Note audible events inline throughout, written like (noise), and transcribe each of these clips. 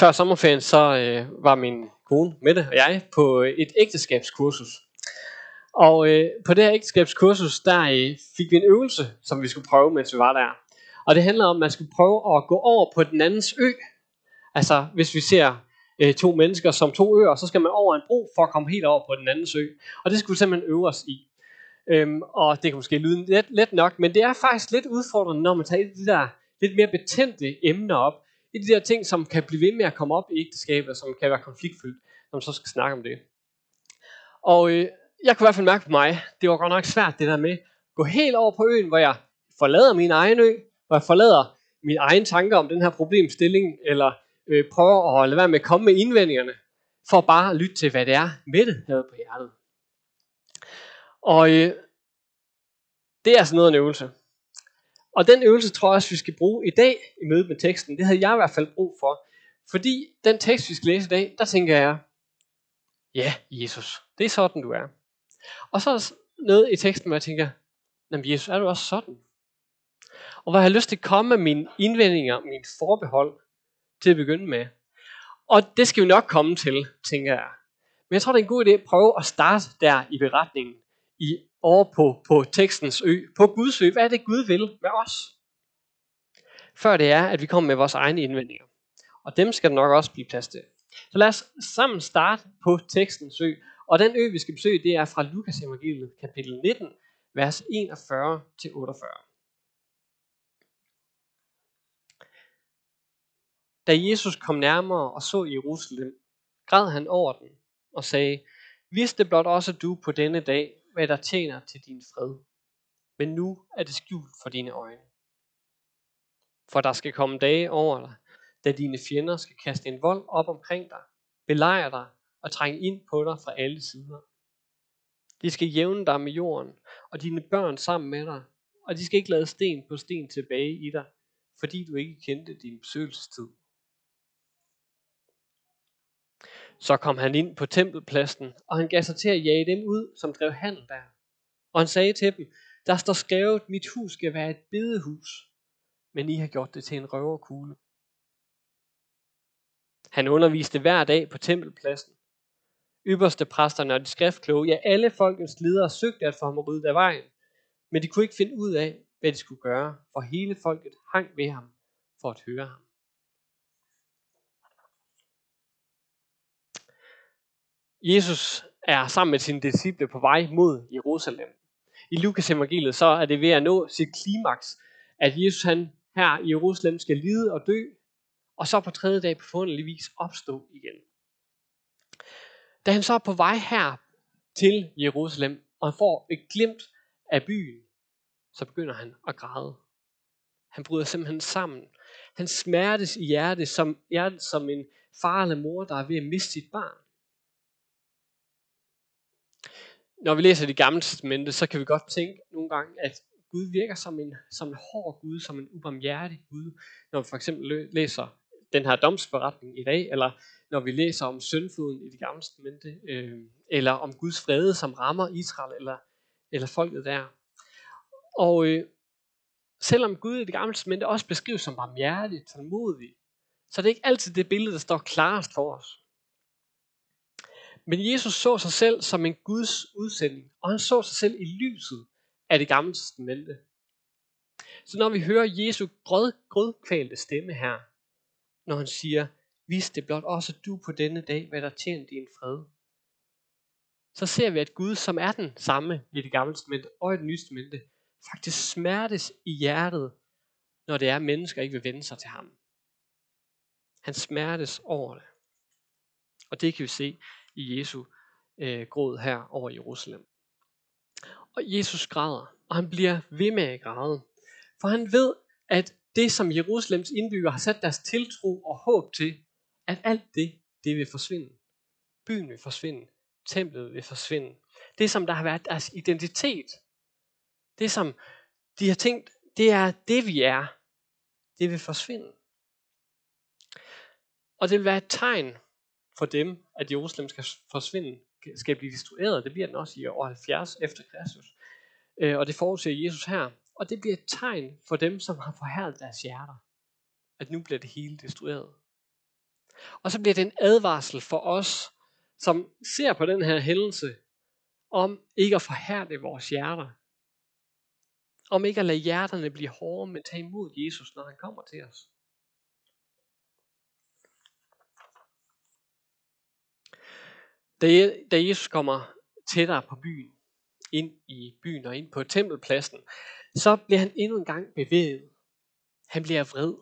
før sommerferien, så øh, var min kone Mette og jeg på øh, et ægteskabskursus. Og øh, på det her ægteskabskursus, der øh, fik vi en øvelse, som vi skulle prøve, mens vi var der. Og det handler om, at man skulle prøve at gå over på den andens ø. Altså, hvis vi ser øh, to mennesker som to øer, så skal man over en bro for at komme helt over på den andens ø. Og det skulle vi simpelthen øve os i. Øhm, og det kan måske lyde let, let nok, men det er faktisk lidt udfordrende, når man tager de der lidt mere betændte emner op. Et af de der ting, som kan blive ved med at komme op i ægteskabet, som kan være konfliktfyldt, når man så skal snakke om det. Og øh, jeg kunne i hvert fald mærke på mig, det var godt nok svært det der med, at gå helt over på øen, hvor jeg forlader min egen ø, hvor jeg forlader mine egne tanker om den her problemstilling, eller øh, prøver at lade være med at komme med indvendingerne, for bare at lytte til, hvad det er, Mette havde på hjertet. Og øh, det er sådan noget af en øvelse. Og den øvelse tror jeg også, vi skal bruge i dag i mødet med teksten. Det havde jeg i hvert fald brug for. Fordi den tekst, vi skal læse i dag, der tænker jeg, ja, Jesus, det er sådan, du er. Og så er der noget i teksten, hvor jeg tænker, jamen Jesus, er du også sådan? Og hvor jeg har lyst til at komme med mine indvendinger, mine forbehold til at begynde med. Og det skal vi nok komme til, tænker jeg. Men jeg tror, det er en god idé at prøve at starte der i beretningen, i over på, på tekstens ø, på Guds ø. Hvad er det, Gud vil med os? Før det er, at vi kommer med vores egne indvendinger. Og dem skal der nok også blive plads til. Så lad os sammen starte på tekstens ø. Og den ø, vi skal besøge, det er fra Lukas evangeliet, kapitel 19, vers 41-48. Da Jesus kom nærmere og så Jerusalem, græd han over den og sagde, Vidste blot også du på denne dag, hvad der tjener til din fred. Men nu er det skjult for dine øjne. For der skal komme dage over dig, da dine fjender skal kaste en vold op omkring dig, belejre dig og trænge ind på dig fra alle sider. De skal jævne dig med jorden, og dine børn sammen med dig, og de skal ikke lade sten på sten tilbage i dig, fordi du ikke kendte din besøgelsestid. Så kom han ind på tempelpladsen, og han gav sig til at jage dem ud, som drev handel der. Og han sagde til dem, der står skrevet, mit hus skal være et bedehus, men I har gjort det til en røverkugle. Han underviste hver dag på tempelpladsen. Ypperste præsterne og de skriftkloge, ja alle folkens ledere søgte at få ham ryddet af vejen, men de kunne ikke finde ud af, hvad de skulle gøre, for hele folket hang ved ham for at høre ham. Jesus er sammen med sine disciple på vej mod Jerusalem. I Lukas evangeliet så er det ved at nå sit klimaks, at Jesus han her i Jerusalem skal lide og dø, og så på tredje dag på vis opstå igen. Da han så er på vej her til Jerusalem, og han får et glimt af byen, så begynder han at græde. Han bryder simpelthen sammen. Han smertes i hjertet som, hjertet som en far eller mor, der er ved at miste sit barn når vi læser det gamle testamente, så kan vi godt tænke nogle gange, at Gud virker som en, som en hård Gud, som en ubarmhjertig Gud. Når vi for eksempel læser den her domsberetning i dag, eller når vi læser om syndfloden i det gamle testamente, øh, eller om Guds fred, som rammer Israel, eller, eller folket der. Og øh, selvom Gud i det gamle testamente også beskrives som barmhjertig, tålmodig, så er det ikke altid det billede, der står klarest for os. Men Jesus så sig selv som en Guds udsending, og han så sig selv i lyset af det gamle testamente. Så når vi hører Jesu grød, grødkvalte stemme her, når han siger, vis det blot også du på denne dag, hvad der tjener din fred, så ser vi, at Gud, som er den samme i det gamle testamente og i det nye testamente, faktisk smertes i hjertet, når det er, at mennesker ikke vil vende sig til ham. Han smertes over det. Og det kan vi se i Jesu øh, gråd her over Jerusalem. Og Jesus græder, og han bliver ved med at græde. For han ved, at det som Jerusalems indbyggere har sat deres tiltro og håb til, at alt det, det vil forsvinde. Byen vil forsvinde. Templet vil forsvinde. Det som der har været deres identitet. Det som de har tænkt, det er det vi er. Det vil forsvinde. Og det vil være et tegn for dem, at Jerusalem skal forsvinde, skal blive destrueret. Det bliver den også i år 70 efter Kristus. Øh, og det forudser Jesus her. Og det bliver et tegn for dem, som har forhærdet deres hjerter. At nu bliver det hele destrueret. Og så bliver det en advarsel for os, som ser på den her hændelse, om ikke at forhærde vores hjerter. Om ikke at lade hjerterne blive hårde, men tage imod Jesus, når han kommer til os. Da, da Jesus kommer tættere på byen, ind i byen og ind på tempelpladsen, så bliver han endnu en gang bevæget. Han bliver vred.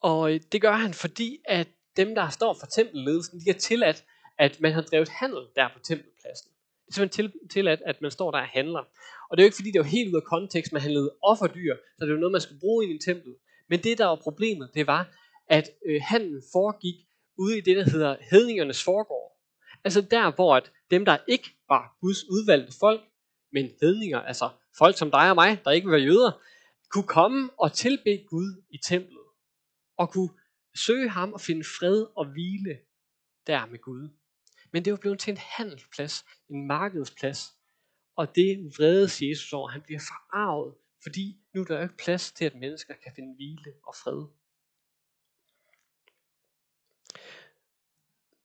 Og øh, det gør han, fordi at dem, der står for tempelledelsen, de har tilladt, at man har drevet handel der på tempelpladsen. Det er simpelthen tilladt, at man står der og handler. Og det er jo ikke fordi, det var helt ud af kontekst, man handlede offerdyr, så det var noget, man skulle bruge i en tempel. Men det, der var problemet, det var, at øh, handlen foregik ude i det, der hedder hedningernes forgård. Altså der, hvor at dem, der ikke var Guds udvalgte folk, men hedninger, altså folk som dig og mig, der ikke var jøder, kunne komme og tilbe Gud i templet. Og kunne søge ham og finde fred og hvile der med Gud. Men det var blevet til en handelsplads, en markedsplads. Og det vredes Jesus over. Han bliver forarvet, fordi nu er der ikke plads til, at mennesker kan finde hvile og fred.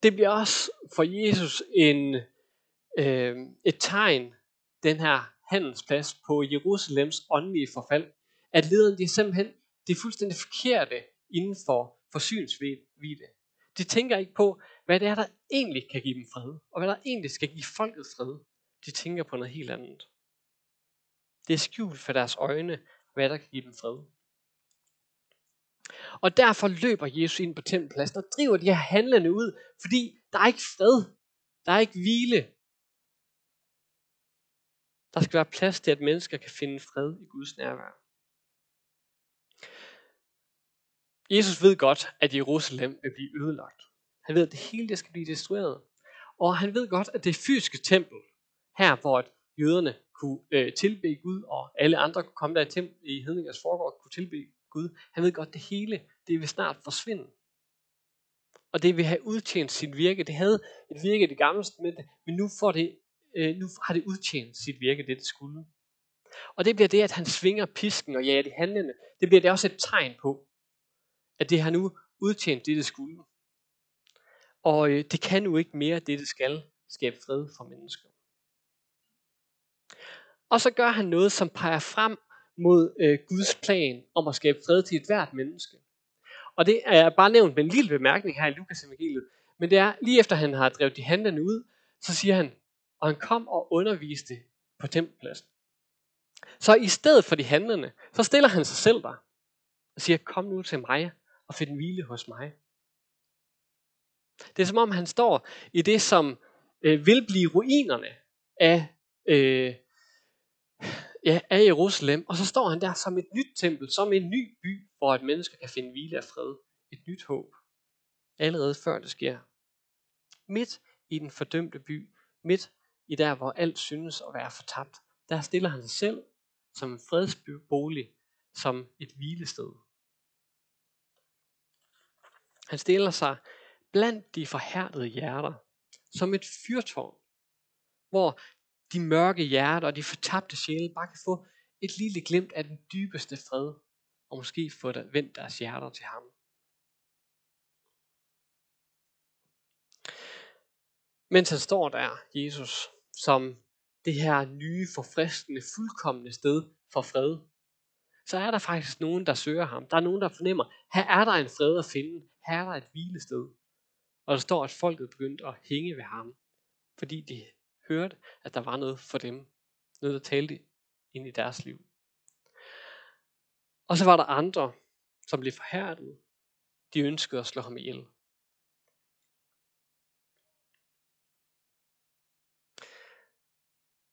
Det bliver også for Jesus en, øh, et tegn, den her handelsplads på Jerusalems åndelige forfald, at lederen de er simpelthen det er fuldstændig forkerte inden for forsynsvide. De tænker ikke på, hvad det er, der egentlig kan give dem fred, og hvad der egentlig skal give folket fred. De tænker på noget helt andet. Det er skjult for deres øjne, hvad der kan give dem fred. Og derfor løber Jesus ind på tempelpladsen og driver de her handlende ud, fordi der er ikke fred. Der er ikke hvile. Der skal være plads til, at mennesker kan finde fred i Guds nærvær. Jesus ved godt, at Jerusalem vil blive ødelagt. Han ved, at det hele det skal blive destrueret. Og han ved godt, at det fysiske tempel, her hvor jøderne kunne øh, tilbe Gud, og alle andre kunne komme der i, tempel, i hedningers forgård kunne tilbe Gud, han ved godt, det hele, det vil snart forsvinde. Og det vil have udtjent sit virke. Det havde et virke i det gamle men nu, får det, øh, nu har det udtjent sit virke, det det skulle. Og det bliver det, at han svinger pisken og jager de handlende. Det bliver det også et tegn på, at det har nu udtjent det, det skulle. Og øh, det kan nu ikke mere det, det skal skabe fred for mennesker. Og så gør han noget, som peger frem mod øh, Guds plan om at skabe fred til et hvert menneske. Og det er bare nævnt med en lille bemærkning her i Lukas evangeliet. Men det er, lige efter han har drevet de handlende ud, så siger han, og han kom og underviste på tempelpladsen. Så i stedet for de handlende, så stiller han sig selv der og siger, kom nu til mig og find hvile hos mig. Det er som om han står i det, som øh, vil blive ruinerne af, øh, ja, af Jerusalem, og så står han der som et nyt tempel, som en ny by, hvor et menneske kan finde hvile af fred. Et nyt håb. Allerede før det sker. Midt i den fordømte by, midt i der, hvor alt synes at være fortabt, der stiller han sig selv som en fredsbolig, som et hvilested. Han stiller sig blandt de forhærdede hjerter, som et fyrtårn, hvor de mørke hjerter og de fortabte sjæle bare kan få et lille glimt af den dybeste fred, og måske få der, vendt deres hjerter til ham. Mens han står der, Jesus, som det her nye, forfriskende, fuldkommende sted for fred, så er der faktisk nogen, der søger ham. Der er nogen, der fornemmer, her er der en fred at finde. Her er der et hvilested. Og der står, at folket begyndte at hænge ved ham, fordi de hørte, at der var noget for dem. Noget, der talte ind i deres liv. Og så var der andre, som blev forhærdet. De ønskede at slå ham ihjel.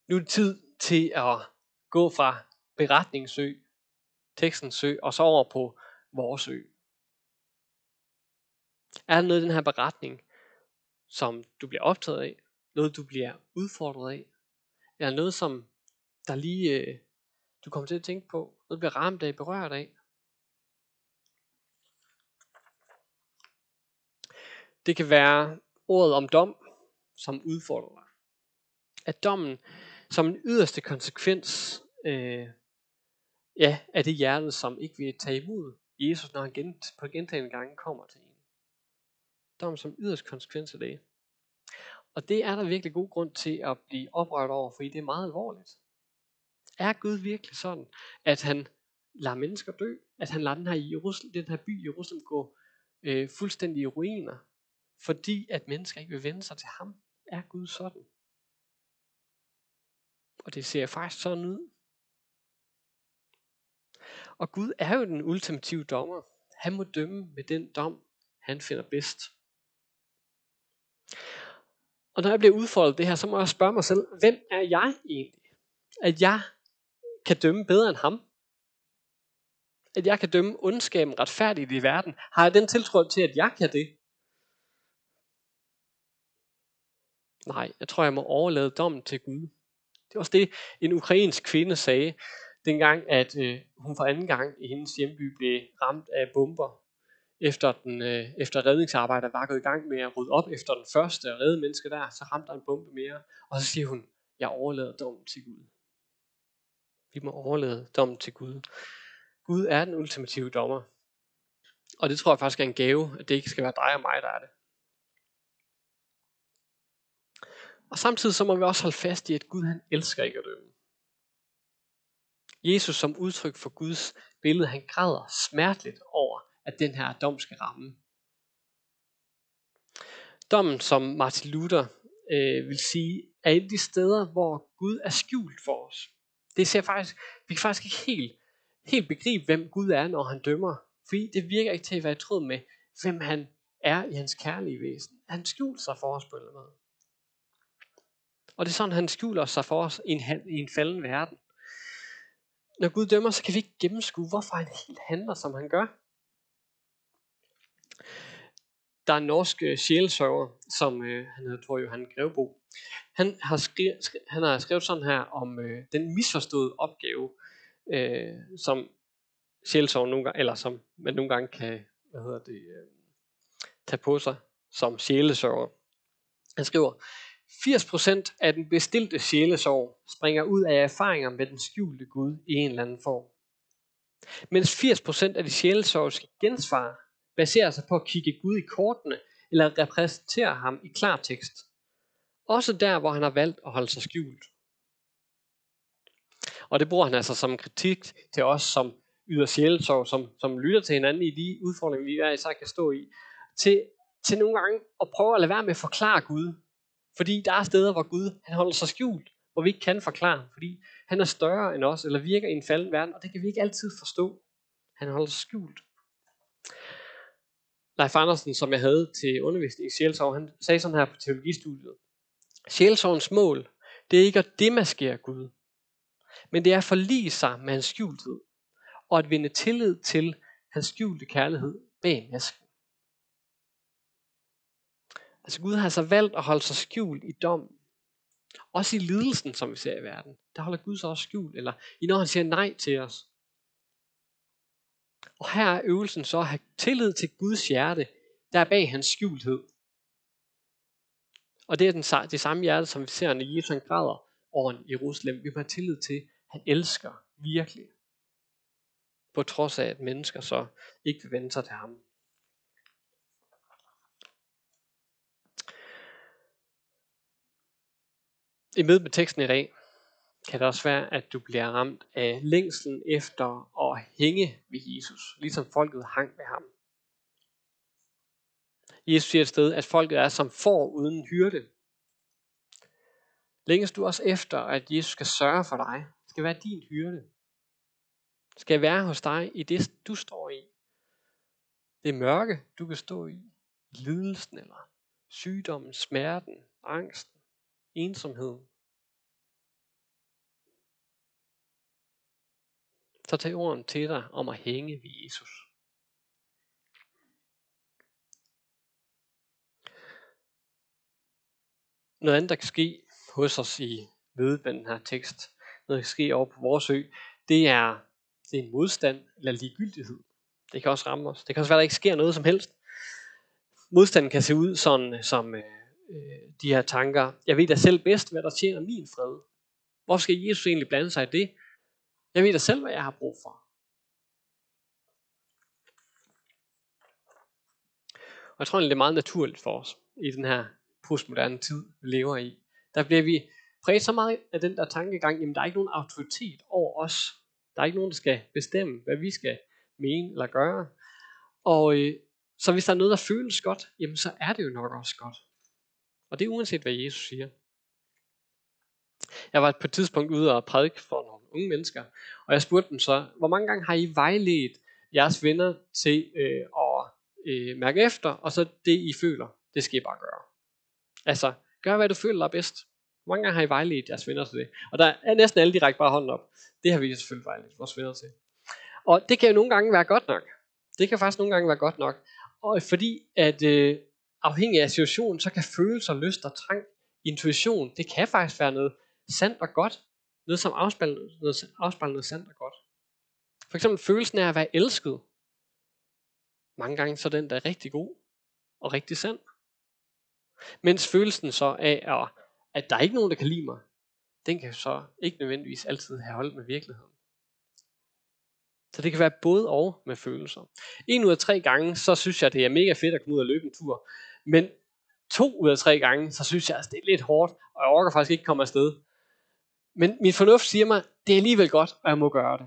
Nu er det tid til at gå fra beretningsø, tekstens ø, og så over på vores ø. Er der noget i den her beretning, som du bliver optaget af? Noget, du bliver udfordret af? Eller noget, som der lige øh, du kommer til at tænke på? Noget, du bliver ramt af, berørt af? Det kan være ordet om dom, som udfordrer dig. At dommen som en yderste konsekvens øh, ja, af det hjerte, som ikke vil tage imod Jesus, når han gent, på gentagende gange kommer til en. Dom som yderste konsekvens af det. Og det er der virkelig god grund til at blive oprørt over, fordi det er meget alvorligt. Er Gud virkelig sådan, at han lader mennesker dø? At han lader den her, Jerusalem, den her by Jerusalem gå øh, fuldstændig i ruiner, fordi at mennesker ikke vil vende sig til ham? Er Gud sådan? Og det ser faktisk sådan ud. Og Gud er jo den ultimative dommer. Han må dømme med den dom, han finder bedst. Og når jeg bliver udfordret det her, så må jeg spørge mig selv, hvem er jeg egentlig? At jeg kan dømme bedre end ham? At jeg kan dømme ondskaben retfærdigt i verden? Har jeg den tiltro til, at jeg kan det? Nej, jeg tror, jeg må overlade dommen til Gud. Det var også det, en ukrainsk kvinde sagde, dengang at øh, hun for anden gang i hendes hjemby blev ramt af bomber efter, den, øh, efter redningsarbejdet var gået i gang med at rydde op efter den første og redde menneske der, så ramte der en bombe mere. Og så siger hun, jeg overlader dommen til Gud. Vi må overlade dommen til Gud. Gud er den ultimative dommer. Og det tror jeg faktisk er en gave, at det ikke skal være dig og mig, der er det. Og samtidig så må vi også holde fast i, at Gud han elsker ikke at dømme. Jesus som udtryk for Guds billede, han græder smerteligt over, at den her dom skal ramme. Dommen, som Martin Luther øh, vil sige, er et af de steder, hvor Gud er skjult for os. Det ser faktisk, vi kan faktisk ikke helt, helt begribe, hvem Gud er, når han dømmer. Fordi det virker ikke til at være i tråd med, hvem han er i hans kærlige væsen. Han skjuler sig for os på en måde. Og det er sådan, han skjuler sig for os i en, i en falden verden. Når Gud dømmer, så kan vi ikke gennemskue, hvorfor han helt handler, som han gør. Der er en norsk øh, sjælesørger, som øh, han hedder Tor Johan Grevbo. Han har, skrevet, han har skrevet sådan her om øh, den misforståede opgave, øh, som sjælesørger nogle gange, eller som man nogle gange kan hvad hedder det, øh, tage på sig som sjælesørger. Han skriver, 80% af den bestilte sjælesorg springer ud af erfaringer med den skjulte Gud i en eller anden form. Mens 80% af de sjælesorgske gensvar baserer sig på at kigge Gud i kortene eller repræsentere ham i klartekst. Også der, hvor han har valgt at holde sig skjult. Og det bruger han altså som kritik til os, som yder sjælesorg, som, som lytter til hinanden i de udfordringer, vi hver især kan stå i, til, til nogle gange at prøve at lade være med at forklare Gud. Fordi der er steder, hvor Gud han holder sig skjult, hvor vi ikke kan forklare, fordi han er større end os, eller virker i en falden verden, og det kan vi ikke altid forstå. Han holder sig skjult. Leif Andersen, som jeg havde til undervisning i Sjælsov, han sagde sådan her på teologistudiet. Sjælsovens mål, det er ikke at demaskere Gud, men det er at forlige sig med hans skjulthed, og at vinde tillid til hans skjulte kærlighed bag masken. Altså Gud har så valgt at holde sig skjult i dommen. Også i lidelsen, som vi ser i verden. Der holder Gud sig også skjult. Eller i når han siger nej til os. Og her er øvelsen så at have tillid til Guds hjerte, der er bag hans skjulthed. Og det er den, det samme hjerte, som vi ser, når Jesus græder over Jerusalem. Vi må have tillid til, at han elsker virkelig. På trods af, at mennesker så ikke vil vende sig til ham. I med med teksten i dag, kan det også være, at du bliver ramt af længslen efter at hænge ved Jesus, ligesom folket hang ved ham. Jesus siger et sted, at folket er som får uden hyrde. Længes du også efter, at Jesus skal sørge for dig, skal være din hyrde. Skal være hos dig i det, du står i. Det mørke, du kan stå i. Lidelsen eller sygdommen, smerten, angsten, ensomheden. Så tag orden til dig om at hænge ved Jesus. Noget andet, der kan ske hos os i mødet med den her tekst, noget der kan ske over på vores ø, det er, det er en modstand eller ligegyldighed. Det kan også ramme os. Det kan også være, at der ikke sker noget som helst. Modstanden kan se ud sådan, som øh, øh, de her tanker. Jeg ved da selv bedst, hvad der tjener min fred. Hvorfor skal Jesus egentlig blande sig i det? Jeg ved da selv, hvad jeg har brug for. Og jeg tror det er meget naturligt for os i den her postmoderne tid, vi lever i. Der bliver vi præget så meget af den der tankegang, jamen der er ikke nogen autoritet over os. Der er ikke nogen, der skal bestemme, hvad vi skal mene eller gøre. Og øh, så hvis der er noget, der føles godt, jamen så er det jo nok også godt. Og det er uanset, hvad Jesus siger. Jeg var på et tidspunkt ude og prædike for nogle unge mennesker, og jeg spurgte dem så, hvor mange gange har I vejledt jeres venner til øh, at øh, mærke efter, og så det I føler, det skal I bare gøre. Altså, gør hvad du føler er bedst. Hvor mange gange har I vejledt jeres venner til det? Og der er næsten alle direkte bare hånden op. Det har vi selvfølgelig vejledt vores venner til. Og det kan jo nogle gange være godt nok. Det kan faktisk nogle gange være godt nok. Og fordi at øh, afhængig af situationen, så kan følelser, lyst og trang, intuition, det kan faktisk være noget sandt og godt. Noget som afspejler noget, afspejler noget sandt og godt. For eksempel følelsen af at være elsket. Mange gange så er den der er rigtig god og rigtig sand. Mens følelsen så af, at, at der er ikke nogen, der kan lide mig, den kan så ikke nødvendigvis altid have holdt med virkeligheden. Så det kan være både og med følelser. En ud af tre gange, så synes jeg, det er mega fedt at komme ud og løbe en tur. Men to ud af tre gange, så synes jeg, at det er lidt hårdt, og jeg orker faktisk ikke komme afsted. Men min fornuft siger mig, det er alligevel godt, og jeg må gøre det.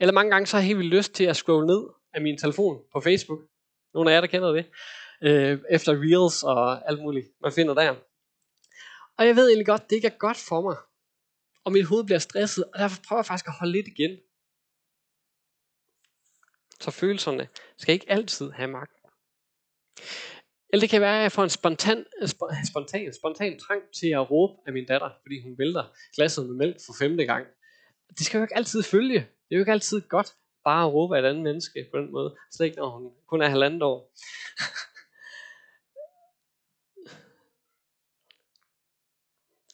Eller mange gange så har jeg helt vildt lyst til at scrolle ned af min telefon på Facebook. Nogle af jer, der kender det. Øh, efter Reels og alt muligt, man finder der. Og jeg ved egentlig godt, det ikke er godt for mig. Og mit hoved bliver stresset, og derfor prøver jeg faktisk at holde lidt igen. Så følelserne skal ikke altid have magt. Eller det kan være, at jeg får en spontan, spontan, spontan trang til at råbe af min datter, fordi hun vælter glasset med mælk for femte gang. Det skal jo ikke altid følge. Det er jo ikke altid godt bare at råbe af et andet menneske på den måde. Slet ikke, når hun kun er halvandet år.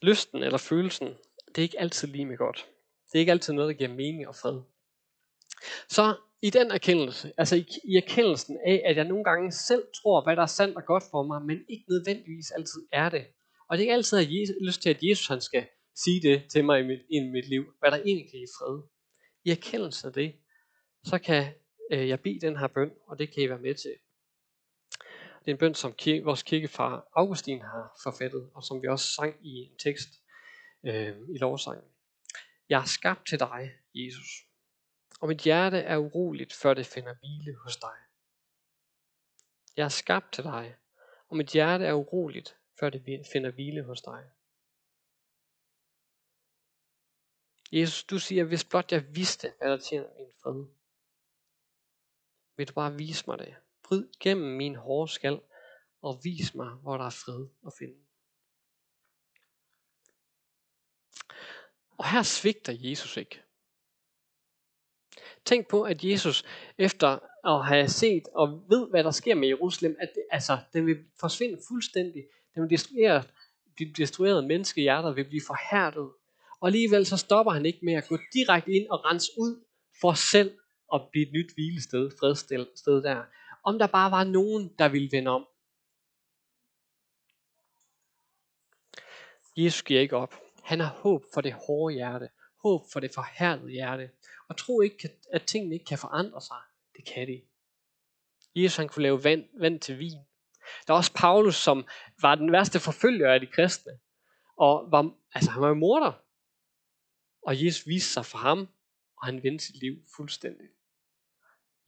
(laughs) Lysten eller følelsen, det er ikke altid lige med godt. Det er ikke altid noget, der giver mening og fred. Så i den erkendelse, altså i, i erkendelsen af, at jeg nogle gange selv tror, hvad der er sandt og godt for mig, men ikke nødvendigvis altid er det. Og det er ikke altid, at jeg lyst til, at Jesus han skal sige det til mig i mit, i mit liv, hvad der egentlig er i fred. I erkendelse af det, så kan øh, jeg bede den her bøn, og det kan I være med til. Det er en bøn, som kirke, vores kirkefar Augustin har forfattet, og som vi også sang i en tekst øh, i lovsangen. Jeg er skabt til dig, Jesus og mit hjerte er uroligt, før det finder hvile hos dig. Jeg er skabt til dig, og mit hjerte er uroligt, før det finder hvile hos dig. Jesus, du siger, hvis blot jeg vidste, hvad der tjener min fred. Vil du bare vise mig det? Bryd gennem min hårde skal, og vis mig, hvor der er fred at finde. Og her svigter Jesus ikke. Tænk på, at Jesus efter at have set og ved, hvad der sker med Jerusalem, at det, altså, den vil forsvinde fuldstændig. Den vil destruere, de destruerede menneskehjerter vil blive forhærdet. Og alligevel så stopper han ikke med at gå direkte ind og rense ud for selv at blive et nyt hvilested, fredssted der. Om der bare var nogen, der ville vende om. Jesus giver ikke op. Han har håb for det hårde hjerte. Håb for det forhærdede hjerte. Og tro ikke, at tingene ikke kan forandre sig. Det kan de. Jesus han kunne lave vand, vand til vin. Der er også Paulus, som var den værste forfølger af de kristne. Og var, altså, han var jo morder. Og Jesus viste sig for ham, og han vendte sit liv fuldstændig.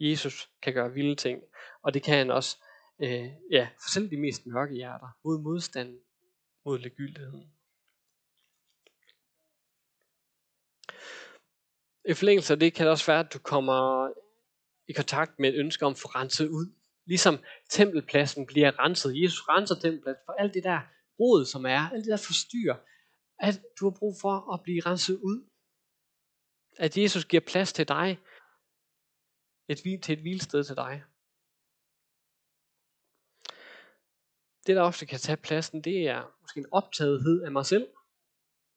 Jesus kan gøre vilde ting, og det kan han også, øh, ja, for selv de mest mørke hjerter, mod modstanden, mod legyldigheden. I forlængelse af det kan det også være, at du kommer i kontakt med et ønske om at få renset ud. Ligesom tempelpladsen bliver renset. Jesus renser tempelpladsen for alt det der rod, som er, alt det der forstyr, at du har brug for at blive renset ud. At Jesus giver plads til dig, et, til et hvilested til dig. Det, der ofte kan tage pladsen, det er måske en optagethed af mig selv,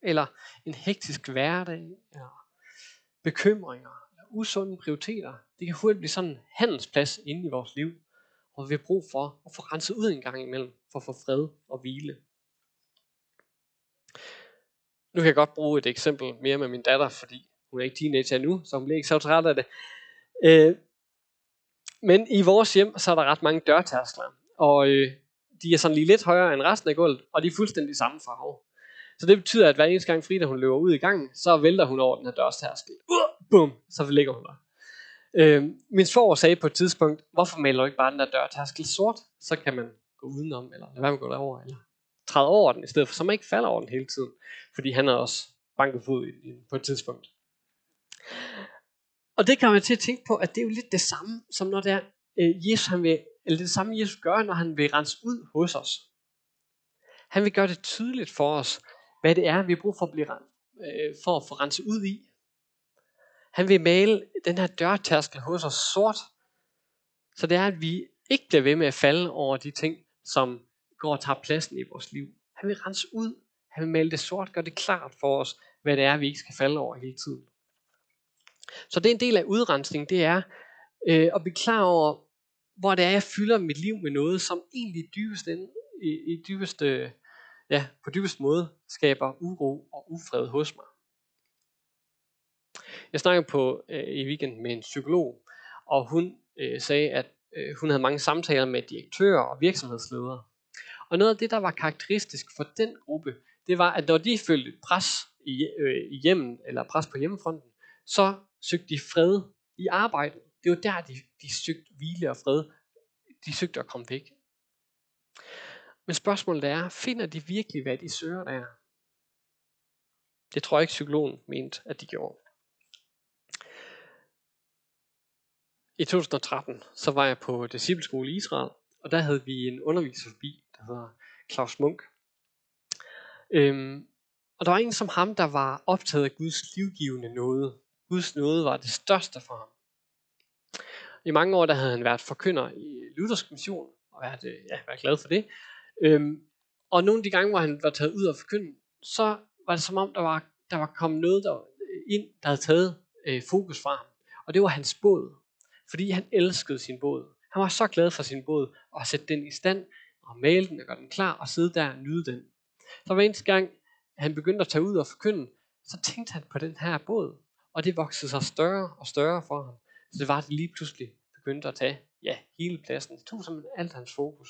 eller en hektisk hverdag, eller bekymringer, usunde prioriteter, det kan hurtigt blive sådan en handelsplads inde i vores liv, og vi har brug for at få renset ud en gang imellem, for at få fred og hvile. Nu kan jeg godt bruge et eksempel mere med min datter, fordi hun er ikke teenager nu, så hun bliver ikke så træt af det. Øh, Men i vores hjem, så er der ret mange dørtærskler, og øh, de er sådan lige lidt højere end resten af gulvet, og de er fuldstændig samme farve. Så det betyder, at hver eneste gang Frida hun løber ud i gangen, så vælter hun over den her dørstærskel. Uh, bum, så ligger hun der. Øh, min svoger sagde på et tidspunkt, hvorfor maler du ikke bare den der dørtærskel sort? Så kan man gå udenom, eller lade være med at gå derover, eller træde over den, i stedet for så man ikke falder over den hele tiden. Fordi han er også banket fod i på et tidspunkt. Og det kan man til at tænke på, at det er jo lidt det samme, som når det er, øh, Jesus, han vil, eller det samme Jesus gør, når han vil rense ud hos os. Han vil gøre det tydeligt for os, hvad det er, vi har brug for at, blive, øh, for at få renset ud i. Han vil male den her dørtærskel hos os sort, så det er, at vi ikke bliver ved med at falde over de ting, som går og tager pladsen i vores liv. Han vil rense ud. Han vil male det sort, gøre det klart for os, hvad det er, vi ikke skal falde over hele tiden. Så det er en del af udrensning, det er øh, at blive klar over, hvor det er, jeg fylder mit liv med noget, som egentlig dybest i, i dybeste, ja, på dybest måde skaber uro og ufred hos mig. Jeg snakkede på øh, i weekenden med en psykolog, og hun øh, sagde, at øh, hun havde mange samtaler med direktører og virksomhedsledere. Og noget af det, der var karakteristisk for den gruppe, det var, at når de følte pres i, øh, i hjemmen, eller pres på hjemmefronten, så søgte de fred i arbejdet. Det var der, de, de søgte hvile og fred. De søgte at komme væk. Men spørgsmålet er, finder de virkelig, hvad de søger der? Det tror jeg ikke, psykologen mente, at de gjorde. I 2013, så var jeg på discipleskole i Israel, og der havde vi en underviser forbi, der hedder Claus Munk. Øhm, og der var en som ham, der var optaget af Guds livgivende noget. Guds nåde var det største for ham. I mange år der havde han været forkynder i Luthersk Mission, og været, øh, ja, været glad for det. Øhm, og nogle af de gange, hvor han var taget ud og forkynden, så var det som om, der var, der var kommet noget der ind, der havde taget øh, fokus fra ham. Og det var hans båd. Fordi han elskede sin båd. Han var så glad for sin båd, og sætte den i stand, og male den og gøre den klar, og sidde der og nyde den. Så hver eneste gang, han begyndte at tage ud og forkynde, så tænkte han på den her båd. Og det voksede sig større og større for ham. Så det var, at det lige pludselig begyndte at tage ja, hele pladsen. Det tog simpelthen alt hans fokus.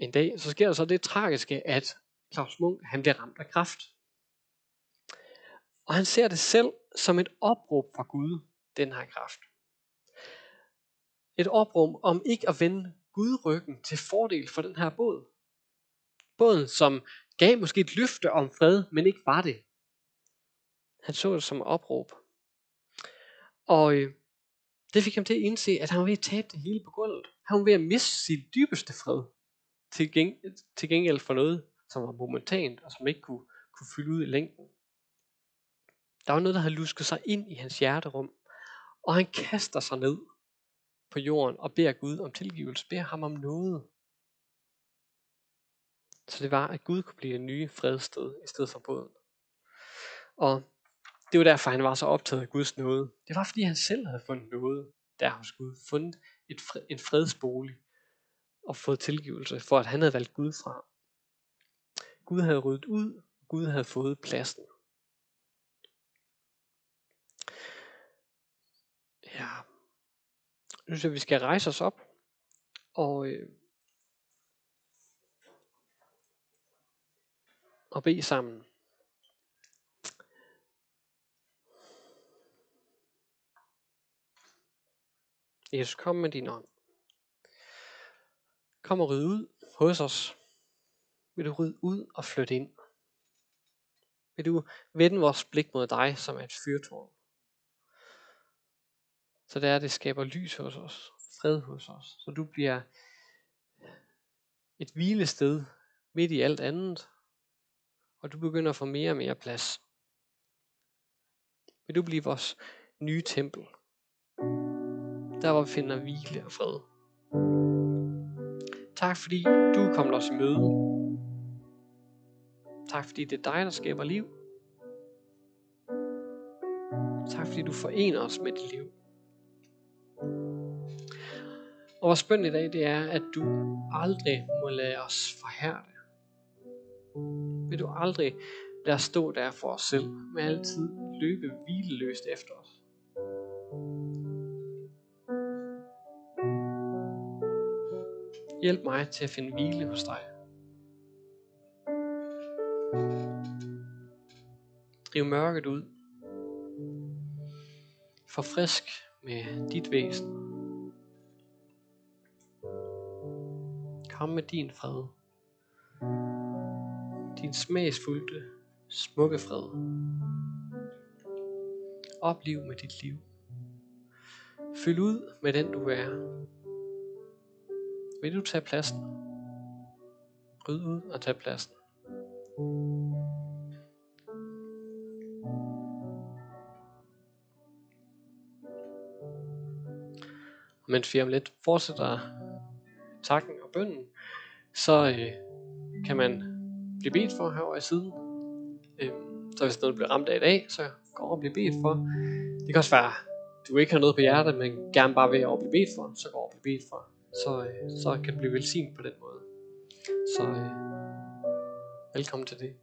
En dag, så sker der så det tragiske, at Claus Munk, han bliver ramt af kraft. Og han ser det selv som et opråb fra Gud, den her kraft. Et opråb om ikke at vende Gud ryggen til fordel for den her båd. Båden, som gav måske et løfte om fred, men ikke var det. Han så det som et opråb. Og øh, det fik ham til at indse, at han var ved at tabe det hele på gulvet. Han var ved at miste sin dybeste fred til, geng- til gengæld for noget, som var momentant og som ikke kunne, kunne fylde ud i længden. Der var noget, der havde lusket sig ind i hans hjerterum, og han kaster sig ned på jorden og beder Gud om tilgivelse, beder ham om noget. Så det var, at Gud kunne blive en nye fredsted i stedet for båden. Og det var derfor, han var så optaget af Guds nåde. Det var, fordi han selv havde fundet noget der hos Gud. Fundet et fred, en fredsbolig og fået tilgivelse for, at han havde valgt Gud fra. Gud havde ryddet ud, Gud havde fået pladsen. Ja, nu synes jeg, vi skal rejse os op og, øh, og bede sammen. Jesus, kom med din ånd. Kom og ryd ud hos os. Vil du rydde ud og flytte ind? Vil du vende vores blik mod dig som et fyrtårn? Så det er, det skaber lys hos os, fred hos os. Så du bliver et hvilested midt i alt andet, og du begynder at få mere og mere plads. Vil du blive vores nye tempel? Der hvor vi finder hvile og fred. Tak fordi du er kommet os i møde. Tak fordi det er dig, der skaber liv. Tak fordi du forener os med dit liv. Og vores bøn i dag, det er, at du aldrig må lade os forhærde. Vil du aldrig lade os stå der for os selv, men altid løbe hvileløst efter os. Hjælp mig til at finde hvile hos dig. Driv mørket ud. Forfrisk med dit væsen. Kom med din fred. Din smagsfulde, smukke fred. Opliv med dit liv. Fyld ud med den du er. Vil du tage pladsen? Ryd ud og tag pladsen. Og mens vi om lidt fortsætter takken og bønden, så øh, kan man blive bedt for herovre i siden. Øh, så hvis noget bliver ramt af i dag, så gå over og blive bedt for. Det kan også være, du ikke har noget på hjertet, men gerne bare vil over blive bedt for, så gå over og blive bedt for. Så, øh, så kan du blive velsignet på den måde. Så øh, velkommen til det.